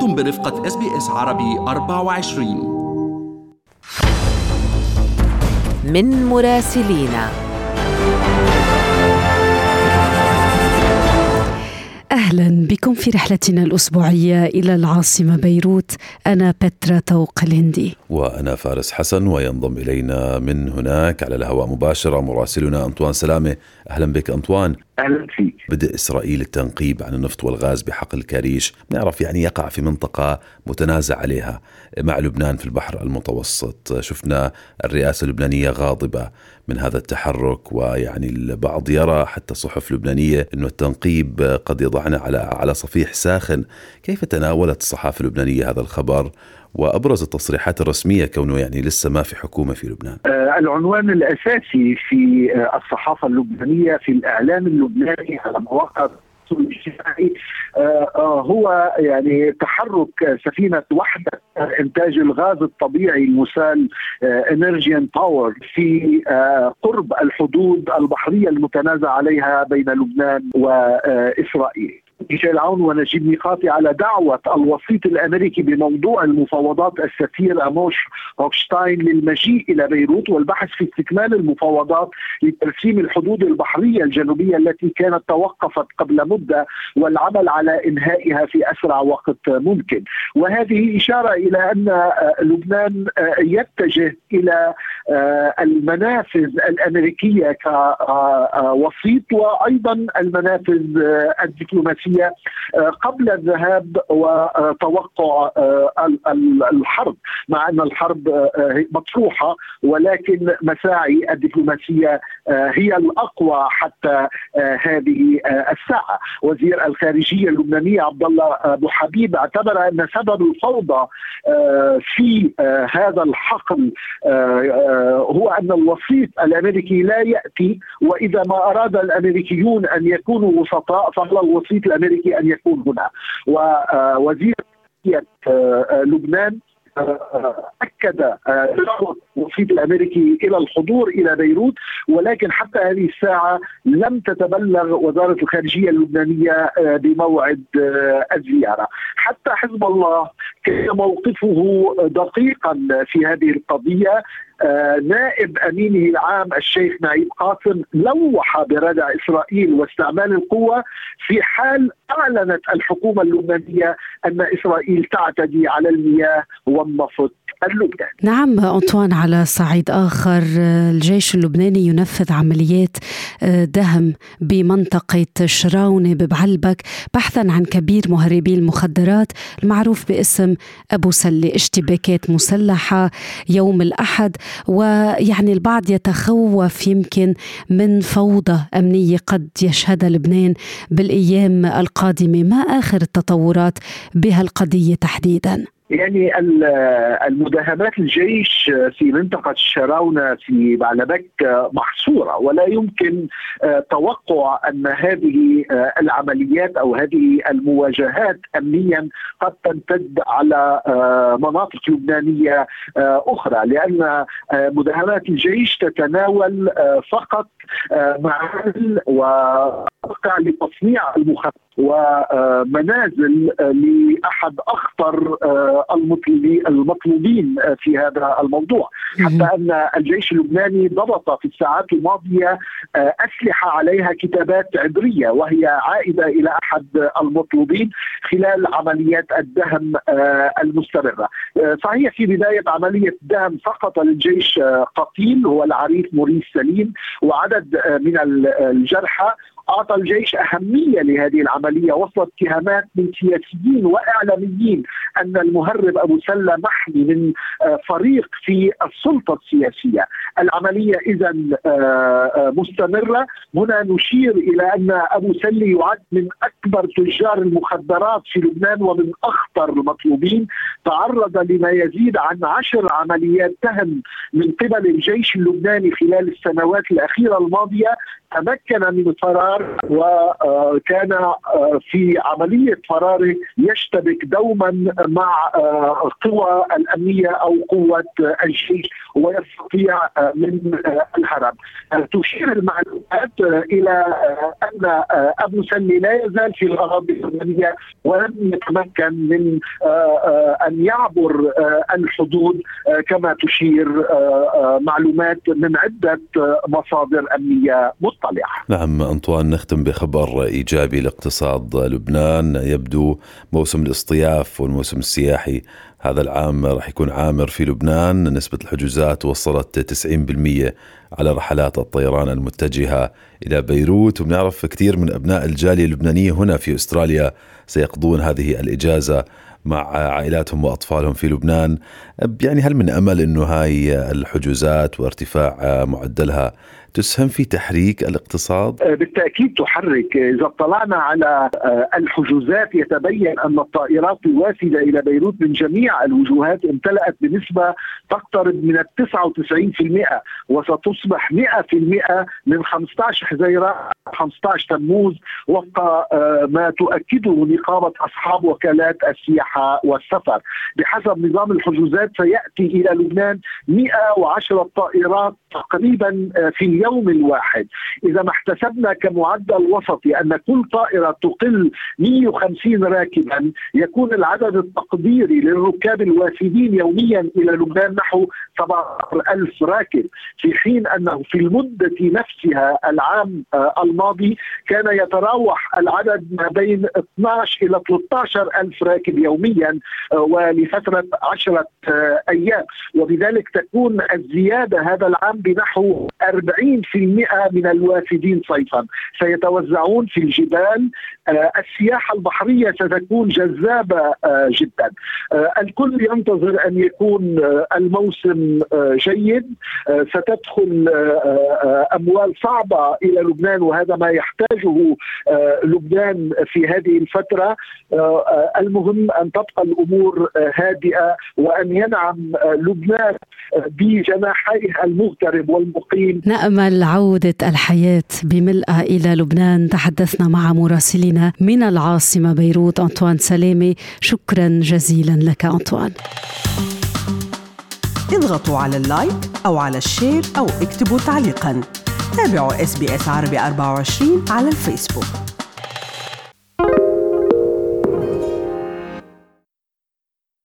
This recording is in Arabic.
أنتم برفقة SBS عربي 24 من مراسلينا أهلا بكم في رحلتنا الأسبوعية إلى العاصمة بيروت. أنا بترا توق الهندي وأنا فارس حسن وينضم إلينا من هناك على الهواء مباشرة مراسلنا أنطوان سلامة. أهلا بك أنطوان. أهلا فيك. بدء إسرائيل التنقيب عن النفط والغاز بحقل كاريش نعرف يعني يقع في منطقة متنازع عليها مع لبنان في البحر المتوسط. شفنا الرئاسة اللبنانية غاضبة من هذا التحرك ويعني البعض يرى حتى صحف لبنانية إنه التنقيب قد يضعنا على على صفيح ساخن. كيف تناولت الصحافة اللبنانية هذا الخبر؟ وأبرز التصريحات الرسمية كونه يعني لسه ما في حكومة في لبنان. آه العنوان الأساسي في آه الصحافة اللبنانية في الإعلام اللبناني على مواقع الاجتماعي آه هو يعني تحرك سفينة وحدة إنتاج الغاز الطبيعي المسال Energean Power في قرب الحدود البحرية المتنازع عليها بين لبنان واسرائيل. ميشيل عون ونجيب ميقاتي على دعوة الوسيط الأمريكي بموضوع المفاوضات السفير آموس هوكشتاين للمجيء إلى بيروت والبحث في استكمال المفاوضات لترسيم الحدود البحرية الجنوبية التي كانت توقفت قبل مدة والعمل على إنهائها في أسرع وقت ممكن. وهذه إشارة إلى أن لبنان يتجه إلى المنافذ الأمريكية كوسيط وأيضا المنافذ الدبلوماسية قبل الذهاب وتوقع الحرب. مع أن الحرب مطروحة ولكن مساعي الدبلوماسية هي الأقوى حتى هذه الساعة. وزير الخارجية اللبنانية عبد الله أبو حبيب اعتبر أن سبب الفوضى في هذا الحقل هو أن الوسيط الأمريكي لا يأتي. وإذا ما أراد الأمريكيون أن يكونوا وسطاء فعلى الوسيط الأمريكي أن يكون هنا. ووزير لبنان اكد دعوه الوسيط الأمريكي إلى الحضور إلى بيروت ولكن حتى هذه الساعة لم تتبلغ وزارة الخارجية اللبنانية بموعد الزيارة، حتى حزب الله كان موقفه دقيقا في هذه القضية. آه نائب أمينه العام الشيخ نعيم قاسم لوح بردع إسرائيل واستعمال القوة في حال أعلنت الحكومة اللبنانية أن إسرائيل تعتدي على المياه والنفط اللبناني. نعم أنطوان على صعيد آخر الجيش اللبناني ينفذ عمليات دهم بمنطقة شراونة ببعلبك بحثا عن كبير مهربي المخدرات المعروف باسم أبو سلة اشتباكات مسلحة يوم الأحد ويعني البعض يتخوف يمكن من فوضى أمنية قد يشهدها لبنان بالأيام القادمة ما آخر التطورات بهالقضية تحديداً؟ يعني المداهمات الجيش في منطقة الشراونة في بعلبك محصورة ولا يمكن توقع أن هذه العمليات أو هذه المواجهات أمنيا قد تمتد على مناطق لبنانية أخرى لأن مداهمات الجيش تتناول فقط معازل وموقع لتصنيع المخدرات ومنازل لأحد أخطر المطلوبين في هذا الموضوع حتى أن الجيش اللبناني ضبط في الساعات الماضية أسلحة عليها كتابات عبرية وهي عائدة إلى أحد المطلوبين خلال عمليات الدهم المستمرة. صحيح في بداية عملية الدهم سقط للجيش قتيل هو العريف موريس سليم وعدد من الجرحى أعطى الجيش أهمية لهذه العملية وصلت اتهامات من سياسيين وإعلاميين أن المهرب أبو سله محمي من فريق في السلطة السياسية، العملية إذا مستمرة، هنا نشير إلى أن أبو سله يعد من أكبر تجار المخدرات في لبنان ومن أخطر المطلوبين، تعرض لما يزيد عن عشر عمليات دهم من قبل الجيش اللبناني خلال السنوات الأخيرة الماضية. تمكن من فرار فرار وكان في عملية فراره يشتبك دوما مع قوى الأمنية أو قوة الجيش ويستطيع من الهرب تشير المعلومات إلى أن أبو سلمي لا يزال في الأراضي اللبنانيه ولم يتمكن من أن يعبر الحدود كما تشير معلومات من عدة مصادر أمنية مطلعة. نعم انطوان نختم بخبر إيجابي لاقتصاد لبنان. يبدو موسم الاصطياف والموسم السياحي هذا العام راح يكون عامر في لبنان. نسبة الحجوزات وصلت 90% على رحلات الطيران المتجهة إلى بيروت. وبنعرف كثير من أبناء الجالية اللبنانية هنا في أستراليا سيقضون هذه الإجازة مع عائلاتهم وأطفالهم في لبنان يعني هل من أمل إنه هاي الحجوزات وارتفاع معدلها تسهم في تحريك الاقتصاد؟ آه، بالتأكيد تحرك، إذا اطلعنا على آه، الحجوزات يتبين أن الطائرات الوافدة إلى بيروت من جميع الوجهات امتلأت بنسبة تقترب من ال 99% وستصبح 100% من 15 حزيران 15 تموز وفق آه، ما تؤكده نقابة أصحاب وكالات السياحة والسفر، بحسب نظام الحجوزات سيأتي إلى لبنان 110 طائرات تقريبا في اليوم الواحد. إذا ما احتسبنا كمعدل وسطي أن كل طائرة تقل 150 راكبا يكون العدد التقديري للركاب الوافدين يوميا إلى لبنان نحو 17000 راكب في حين أنه في المدة نفسها العام آه، الماضي كان يتراوح العدد ما بين 12 إلى 13 ألف راكب يوميا آه، ولفترة عشرة آه، أيام. وبذلك تكون الزيادة هذا العام بنحو 40 من الوافدين صيفا. سيتوزعون في الجبال السياحة البحرية ستكون جذابة آه، جدا. آه، الكل ينتظر أن يكون الموسم جيد. ستدخل أموال صعبة إلى لبنان وهذا ما يحتاجه لبنان في هذه الفترة. المهم أن تبقى الأمور هادئة وأن ينعم لبنان بجناحيه المغترب والمقيم. نأمل عودة الحياة بملئها إلى لبنان. تحدثنا مع مراسلنا من العاصمة بيروت أنطوان سلامة شكرا جزيلا لك أنطوان. اضغطوا على ال like أو على ال share أو اكتبوا تعليقا. تابعوا SBS عربي 24 على الفيسبوك.